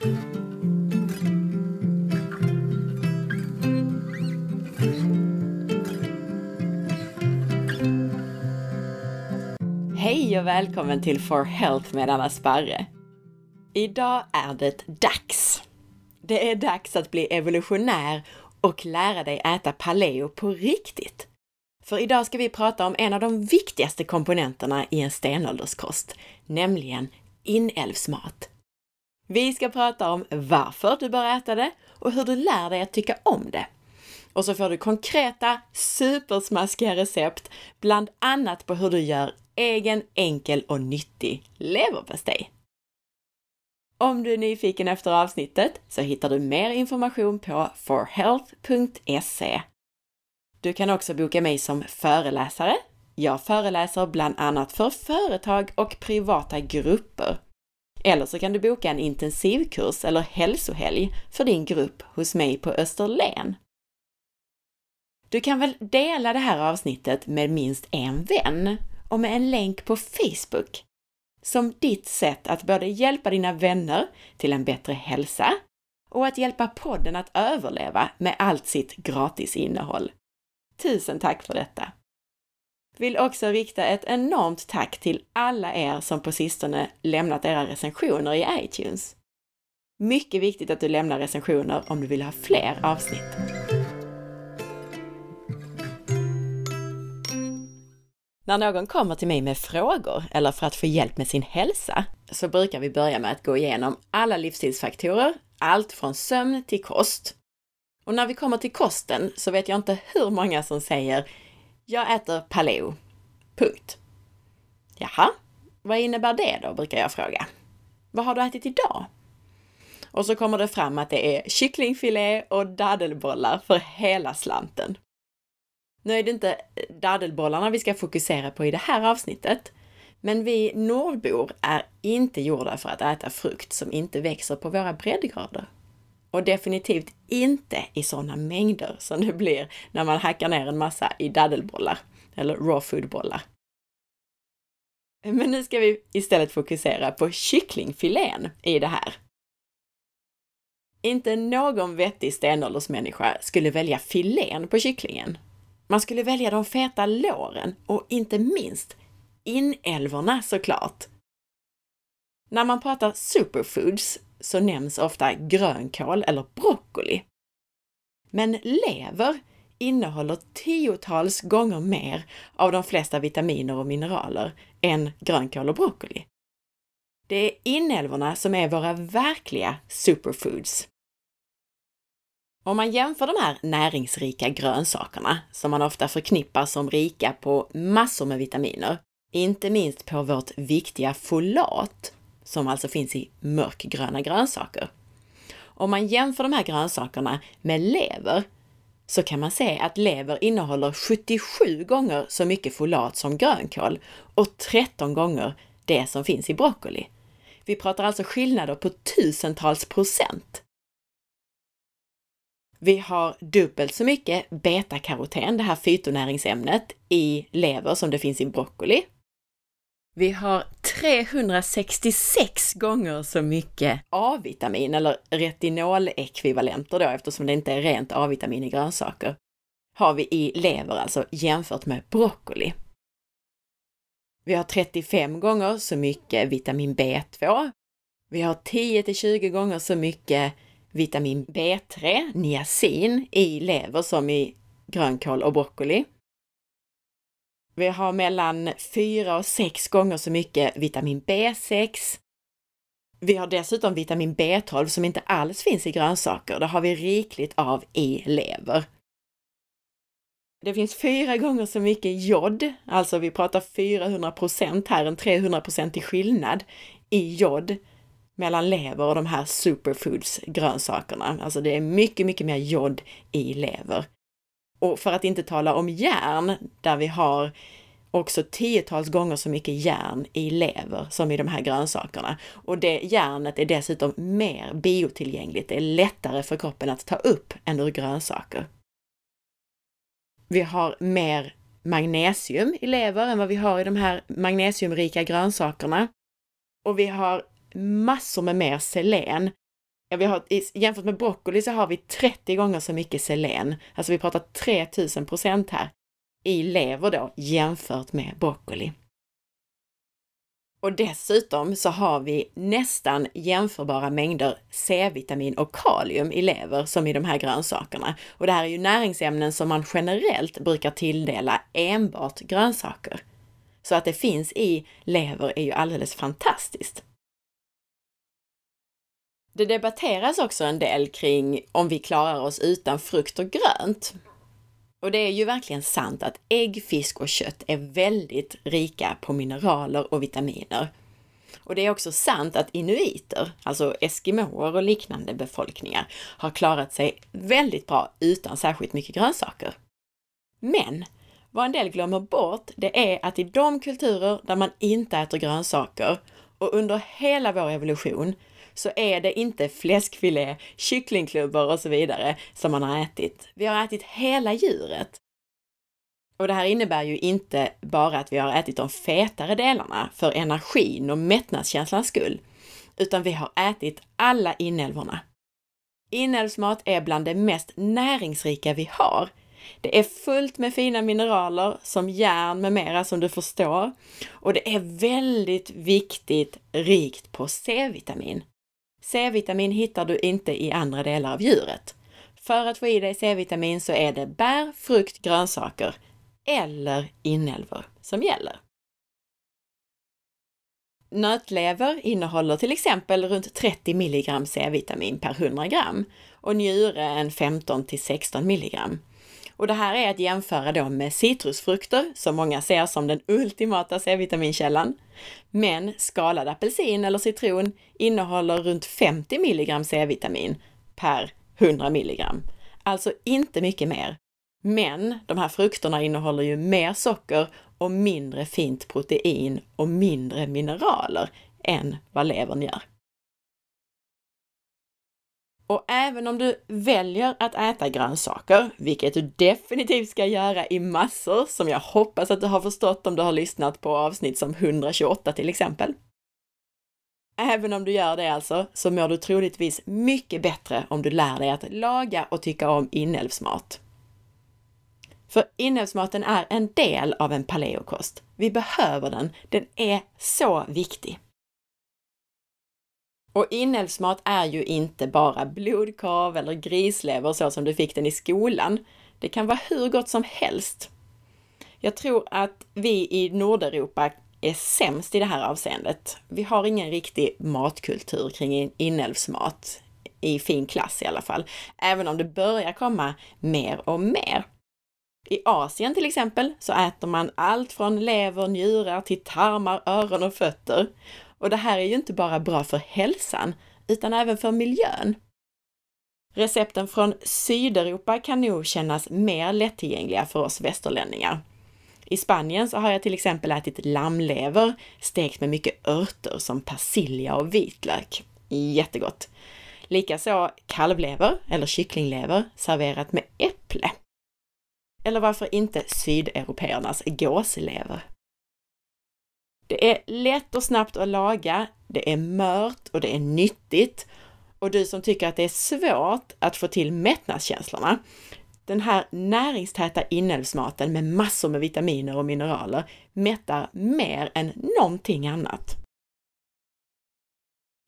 Hej och välkommen till For Health med Anna Sparre. Idag är det dags. Det är dags att bli evolutionär och lära dig äta paleo på riktigt. För idag ska vi prata om en av de viktigaste komponenterna i en stenålderskost, nämligen inälvsmat. Vi ska prata om varför du bör äta det och hur du lär dig att tycka om det. Och så får du konkreta, supersmaskiga recept, bland annat på hur du gör egen, enkel och nyttig leverpastej. Om du är nyfiken efter avsnittet så hittar du mer information på forhealth.se. Du kan också boka mig som föreläsare. Jag föreläser bland annat för företag och privata grupper. Eller så kan du boka en intensivkurs eller hälsohelg för din grupp hos mig på Österlen. Du kan väl dela det här avsnittet med minst en vän och med en länk på Facebook som ditt sätt att både hjälpa dina vänner till en bättre hälsa och att hjälpa podden att överleva med allt sitt gratis innehåll. Tusen tack för detta! Vill också rikta ett enormt tack till alla er som på sistone lämnat era recensioner i iTunes. Mycket viktigt att du lämnar recensioner om du vill ha fler avsnitt. När någon kommer till mig med frågor eller för att få hjälp med sin hälsa så brukar vi börja med att gå igenom alla livsstilsfaktorer, allt från sömn till kost. Och när vi kommer till kosten så vet jag inte hur många som säger jag äter paleo. Punkt. Jaha, vad innebär det då, brukar jag fråga. Vad har du ätit idag? Och så kommer det fram att det är kycklingfilé och dadelbollar för hela slanten. Nu är det inte dadelbollarna vi ska fokusera på i det här avsnittet, men vi nordbor är inte gjorda för att äta frukt som inte växer på våra breddgrader. Och definitivt inte i sådana mängder som det blir när man hackar ner en massa i dadelbollar, eller raw food-bollar. Men nu ska vi istället fokusera på kycklingfilén i det här. Inte någon vettig stenåldersmänniska skulle välja filén på kycklingen man skulle välja de feta låren och inte minst inälvorna såklart. När man pratar superfoods så nämns ofta grönkål eller broccoli. Men lever innehåller tiotals gånger mer av de flesta vitaminer och mineraler än grönkål och broccoli. Det är inälvorna som är våra verkliga superfoods. Om man jämför de här näringsrika grönsakerna, som man ofta förknippar som rika på massor med vitaminer, inte minst på vårt viktiga folat, som alltså finns i mörkgröna grönsaker. Om man jämför de här grönsakerna med lever så kan man se att lever innehåller 77 gånger så mycket folat som grönkål och 13 gånger det som finns i broccoli. Vi pratar alltså skillnader på tusentals procent. Vi har dubbelt så mycket betakaroten, det här fytonäringsämnet, i lever som det finns i broccoli. Vi har 366 gånger så mycket A-vitamin, eller retinolekvivalenter då, eftersom det inte är rent A-vitamin i grönsaker, har vi i lever alltså jämfört med broccoli. Vi har 35 gånger så mycket vitamin B2. Vi har 10 till 20 gånger så mycket vitamin B3, niacin, i lever som i grönkål och broccoli. Vi har mellan fyra och sex gånger så mycket vitamin B6. Vi har dessutom vitamin B12 som inte alls finns i grönsaker. Det har vi rikligt av i lever. Det finns fyra gånger så mycket jod, alltså vi pratar 400 procent här, en 300 i skillnad i jod mellan lever och de här superfoods-grönsakerna. Alltså det är mycket, mycket mer jod i lever. Och för att inte tala om järn, där vi har också tiotals gånger så mycket järn i lever som i de här grönsakerna. Och det järnet är dessutom mer biotillgängligt. Det är lättare för kroppen att ta upp än ur grönsaker. Vi har mer magnesium i lever än vad vi har i de här magnesiumrika grönsakerna. Och vi har massor med mer selen Ja, vi har, jämfört med broccoli så har vi 30 gånger så mycket selen, alltså vi pratar 3000 procent här, i lever då jämfört med broccoli. Och dessutom så har vi nästan jämförbara mängder C-vitamin och kalium i lever som i de här grönsakerna. Och det här är ju näringsämnen som man generellt brukar tilldela enbart grönsaker. Så att det finns i lever är ju alldeles fantastiskt. Det debatteras också en del kring om vi klarar oss utan frukt och grönt. Och det är ju verkligen sant att ägg, fisk och kött är väldigt rika på mineraler och vitaminer. Och det är också sant att inuiter, alltså eskimoer och liknande befolkningar, har klarat sig väldigt bra utan särskilt mycket grönsaker. Men vad en del glömmer bort, det är att i de kulturer där man inte äter grönsaker och under hela vår evolution så är det inte fläskfilé, kycklingklubbor och så vidare som man har ätit. Vi har ätit hela djuret. Och det här innebär ju inte bara att vi har ätit de fetare delarna för energin och mättnadskänslans skull, utan vi har ätit alla inälvorna. Inälvsmat är bland det mest näringsrika vi har. Det är fullt med fina mineraler som järn med mera som du förstår. Och det är väldigt viktigt rikt på C-vitamin. C-vitamin hittar du inte i andra delar av djuret. För att få i dig C-vitamin så är det bär, frukt, grönsaker eller inälvor som gäller. Nötlever innehåller till exempel runt 30 mg C-vitamin per 100 gram och njure en 15 till 16 mg. Och det här är att jämföra då med citrusfrukter, som många ser som den ultimata C-vitaminkällan. Men skalad apelsin eller citron innehåller runt 50 mg C-vitamin per 100 mg. Alltså inte mycket mer. Men de här frukterna innehåller ju mer socker och mindre fint protein och mindre mineraler än vad levern gör. Och även om du väljer att äta grönsaker, vilket du definitivt ska göra i massor, som jag hoppas att du har förstått om du har lyssnat på avsnitt som 128 till exempel. Även om du gör det alltså, så mår du troligtvis mycket bättre om du lär dig att laga och tycka om inälvsmat. För inälvsmaten är en del av en paleokost. Vi behöver den. Den är så viktig. Och inälvsmat är ju inte bara blodkorv eller grislever så som du fick den i skolan. Det kan vara hur gott som helst. Jag tror att vi i Nordeuropa är sämst i det här avseendet. Vi har ingen riktig matkultur kring inälvsmat, i fin klass i alla fall, även om det börjar komma mer och mer. I Asien till exempel så äter man allt från lever, njurar till tarmar, öron och fötter. Och det här är ju inte bara bra för hälsan, utan även för miljön. Recepten från Sydeuropa kan nog kännas mer lättillgängliga för oss västerlänningar. I Spanien så har jag till exempel ätit lammlever stekt med mycket örter som persilja och vitlök. Jättegott! Likaså kalvlever eller kycklinglever serverat med äpple. Eller varför inte sydeuropeernas gåslever? Det är lätt och snabbt att laga, det är mört och det är nyttigt. Och du som tycker att det är svårt att få till mättnadskänslorna, den här näringstäta inälvsmaten med massor med vitaminer och mineraler mättar mer än någonting annat.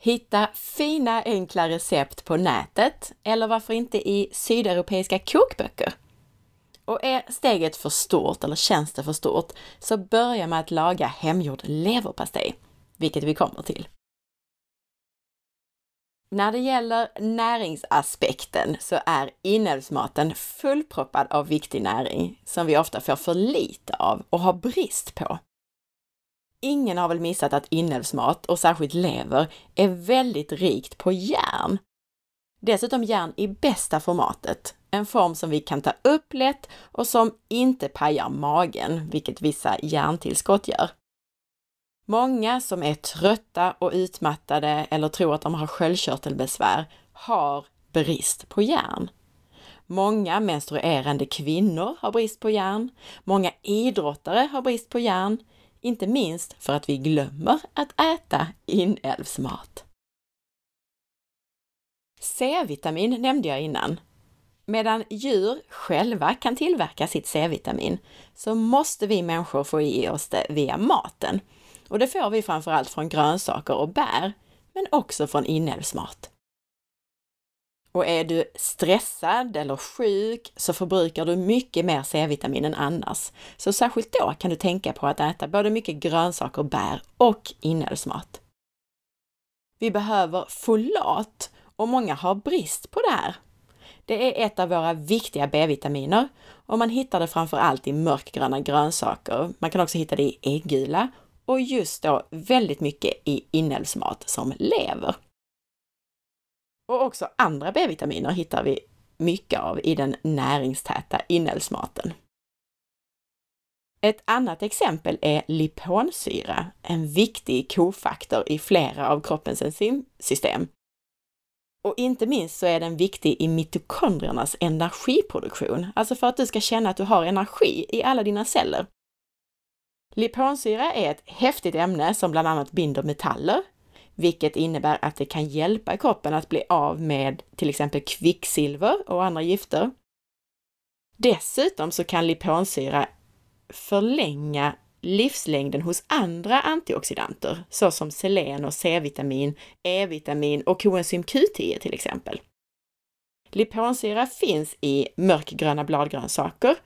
Hitta fina enkla recept på nätet eller varför inte i sydeuropeiska kokböcker. Och är steget för stort eller känns det för stort så börja med att laga hemgjord leverpastej, vilket vi kommer till. När det gäller näringsaspekten så är inälvsmaten fullproppad av viktig näring som vi ofta får för lite av och har brist på. Ingen har väl missat att inälvsmat, och särskilt lever, är väldigt rikt på järn. Dessutom järn i bästa formatet, en form som vi kan ta upp lätt och som inte pajar magen, vilket vissa järntillskott gör. Många som är trötta och utmattade eller tror att de har sköldkörtelbesvär har brist på järn. Många menstruerande kvinnor har brist på järn. Många idrottare har brist på järn. Inte minst för att vi glömmer att äta inälvsmat. C-vitamin nämnde jag innan. Medan djur själva kan tillverka sitt C-vitamin så måste vi människor få i oss det via maten. Och det får vi framförallt från grönsaker och bär, men också från inälvsmat. Och är du stressad eller sjuk så förbrukar du mycket mer C-vitamin än annars. Så särskilt då kan du tänka på att äta både mycket grönsaker, bär och inälvsmat. Vi behöver folat och många har brist på det här. Det är ett av våra viktiga B-vitaminer och man hittar det framför allt i mörkgröna grönsaker. Man kan också hitta det i äggula och just då väldigt mycket i inälvsmat som lever. Och också andra B-vitaminer hittar vi mycket av i den näringstäta inälvsmaten. Ett annat exempel är liponsyra, en viktig kofaktor i flera av kroppens enzymsystem. Och inte minst så är den viktig i mitokondriernas energiproduktion, alltså för att du ska känna att du har energi i alla dina celler. Liponsyra är ett häftigt ämne som bland annat binder metaller, vilket innebär att det kan hjälpa kroppen att bli av med till exempel kvicksilver och andra gifter. Dessutom så kan liponsyra förlänga livslängden hos andra antioxidanter, såsom selen och C-vitamin, E-vitamin och koenzym Q10 till exempel. Liponsyra finns i mörkgröna bladgrönsaker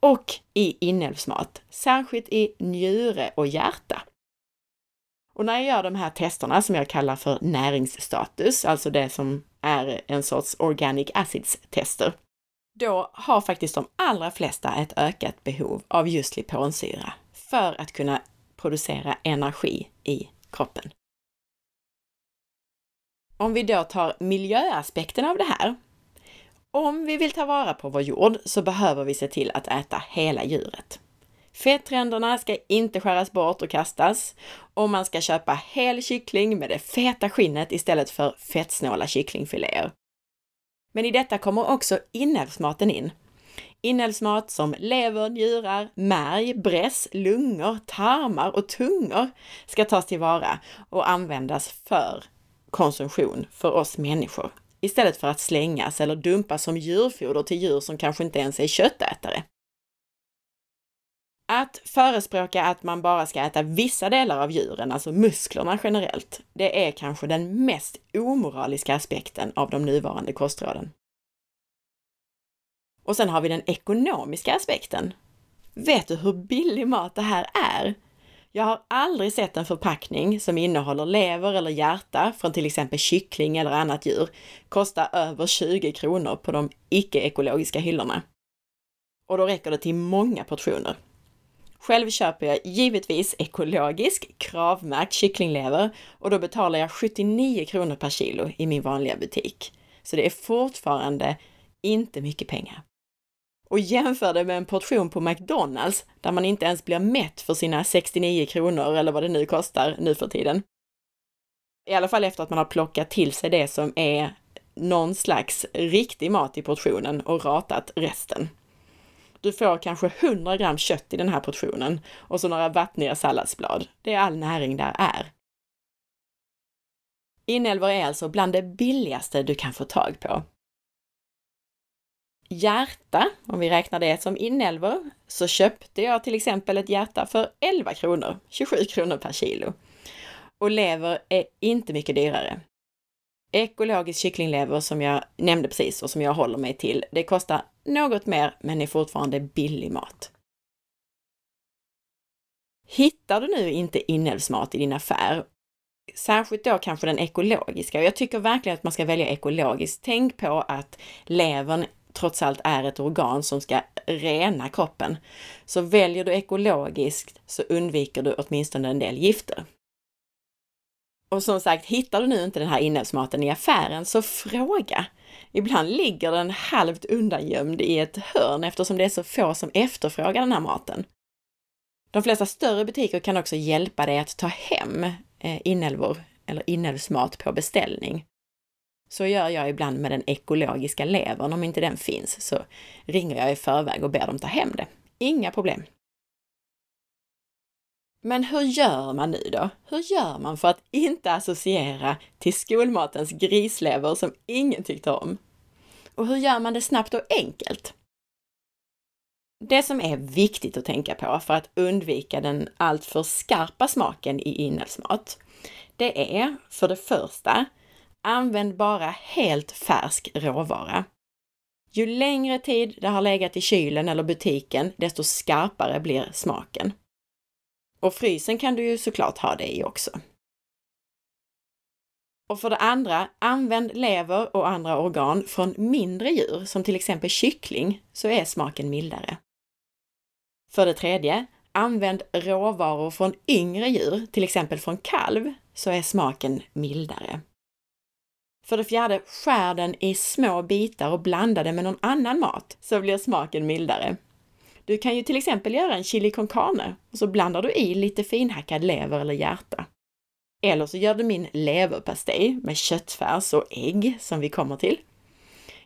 och i inälvsmat, särskilt i njure och hjärta. Och när jag gör de här testerna som jag kallar för näringsstatus, alltså det som är en sorts organic acids-tester, då har faktiskt de allra flesta ett ökat behov av just liponsyra för att kunna producera energi i kroppen. Om vi då tar miljöaspekten av det här. Om vi vill ta vara på vår jord så behöver vi se till att äta hela djuret. Fettränderna ska inte skäras bort och kastas och man ska köpa hel kyckling med det feta skinnet istället för fettsnåla kycklingfiléer. Men i detta kommer också inälvsmaten in. Inälvsmat som lever, njurar, märg, bräss, lungor, tarmar och tungor ska tas tillvara och användas för konsumtion för oss människor istället för att slängas eller dumpas som djurfoder till djur som kanske inte ens är köttätare. Att förespråka att man bara ska äta vissa delar av djuren, alltså musklerna generellt, det är kanske den mest omoraliska aspekten av de nuvarande kostråden. Och sen har vi den ekonomiska aspekten. Vet du hur billig mat det här är? Jag har aldrig sett en förpackning som innehåller lever eller hjärta från till exempel kyckling eller annat djur kosta över 20 kronor på de icke-ekologiska hyllorna. Och då räcker det till många portioner. Själv köper jag givetvis ekologisk kravmärkt kycklinglever och då betalar jag 79 kronor per kilo i min vanliga butik. Så det är fortfarande inte mycket pengar. Och jämför det med en portion på McDonalds där man inte ens blir mätt för sina 69 kronor eller vad det nu kostar nu för tiden. I alla fall efter att man har plockat till sig det som är någon slags riktig mat i portionen och ratat resten. Du får kanske 100 gram kött i den här portionen och så några vattniga salladsblad. Det är all näring där är. Inälvor är alltså bland det billigaste du kan få tag på. Hjärta, om vi räknar det som inälvor, så köpte jag till exempel ett hjärta för 11 kronor, 27 kronor per kilo. Och lever är inte mycket dyrare. Ekologisk kycklinglever som jag nämnde precis och som jag håller mig till, det kostar något mer men är fortfarande billig mat. Hittar du nu inte inälvsmat i din affär, särskilt då kanske den ekologiska, och jag tycker verkligen att man ska välja ekologiskt. Tänk på att levern trots allt är ett organ som ska rena kroppen. Så väljer du ekologiskt så undviker du åtminstone en del gifter. Och som sagt, hittar du nu inte den här inälvsmaten i affären så fråga! Ibland ligger den halvt undangömd i ett hörn eftersom det är så få som efterfrågar den här maten. De flesta större butiker kan också hjälpa dig att ta hem eh, inälvor eller inälvsmat på beställning. Så gör jag ibland med den ekologiska levern. Om inte den finns så ringer jag i förväg och ber dem ta hem det. Inga problem. Men hur gör man nu då? Hur gör man för att inte associera till skolmatens grislever som ingen tyckte om? Och hur gör man det snabbt och enkelt? Det som är viktigt att tänka på för att undvika den alltför skarpa smaken i inälvsmat, det är för det första, använd bara helt färsk råvara. Ju längre tid det har legat i kylen eller butiken, desto skarpare blir smaken. Och frysen kan du ju såklart ha det i också. Och för det andra, använd lever och andra organ från mindre djur, som till exempel kyckling, så är smaken mildare. För det tredje, använd råvaror från yngre djur, till exempel från kalv, så är smaken mildare. För det fjärde, skär den i små bitar och blanda det med någon annan mat, så blir smaken mildare. Du kan ju till exempel göra en chili con carne och så blandar du i lite finhackad lever eller hjärta. Eller så gör du min leverpastej med köttfärs och ägg som vi kommer till.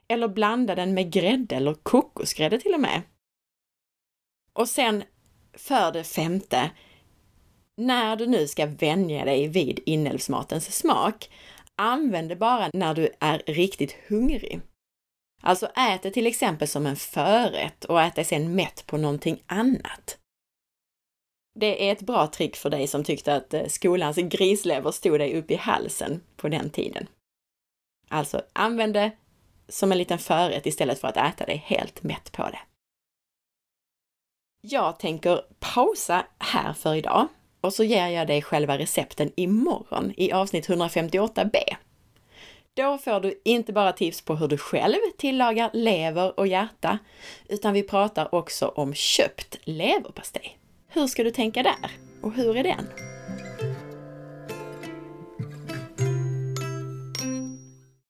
Eller blanda den med grädde eller kokosgrädde till och med. Och sen för det femte, när du nu ska vänja dig vid inälvsmatens smak, använd det bara när du är riktigt hungrig. Alltså ät det till exempel som en förrätt och ät dig sen mätt på någonting annat. Det är ett bra trick för dig som tyckte att eh, skolans grislever stod dig upp i halsen på den tiden. Alltså, använd det som en liten förrätt istället för att äta dig helt mätt på det. Jag tänker pausa här för idag och så ger jag dig själva recepten imorgon i avsnitt 158b. Då får du inte bara tips på hur du själv tillagar lever och hjärta, utan vi pratar också om köpt leverpastej. Hur ska du tänka där? Och hur är den?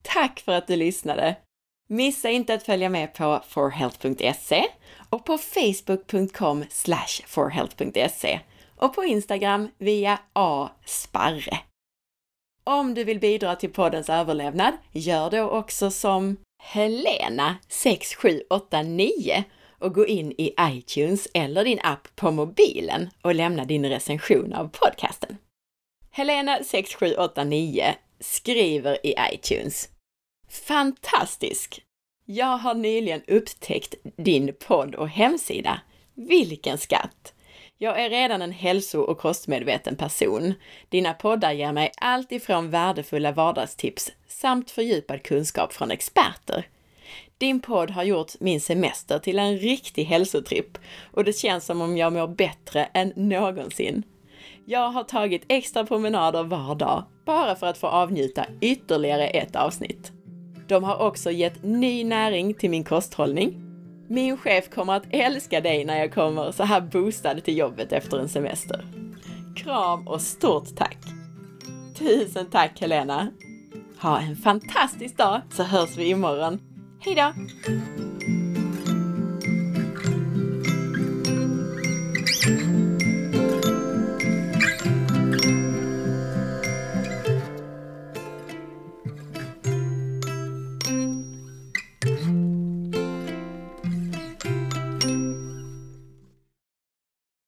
Tack för att du lyssnade! Missa inte att följa med på forhealth.se och på facebook.com forhealth.se och på Instagram via asparre. Om du vill bidra till poddens överlevnad, gör då också som Helena 6789 och gå in i iTunes eller din app på mobilen och lämna din recension av podcasten. Helena 6789 skriver i iTunes. Fantastisk! Jag har nyligen upptäckt din podd och hemsida. Vilken skatt! Jag är redan en hälso och kostmedveten person. Dina poddar ger mig allt ifrån värdefulla vardagstips samt fördjupad kunskap från experter. Din podd har gjort min semester till en riktig hälsotripp och det känns som om jag mår bättre än någonsin. Jag har tagit extra promenader var dag bara för att få avnjuta ytterligare ett avsnitt. De har också gett ny näring till min kosthållning min chef kommer att älska dig när jag kommer så här boostad till jobbet efter en semester. Kram och stort tack! Tusen tack Helena! Ha en fantastisk dag så hörs vi imorgon. Hejdå!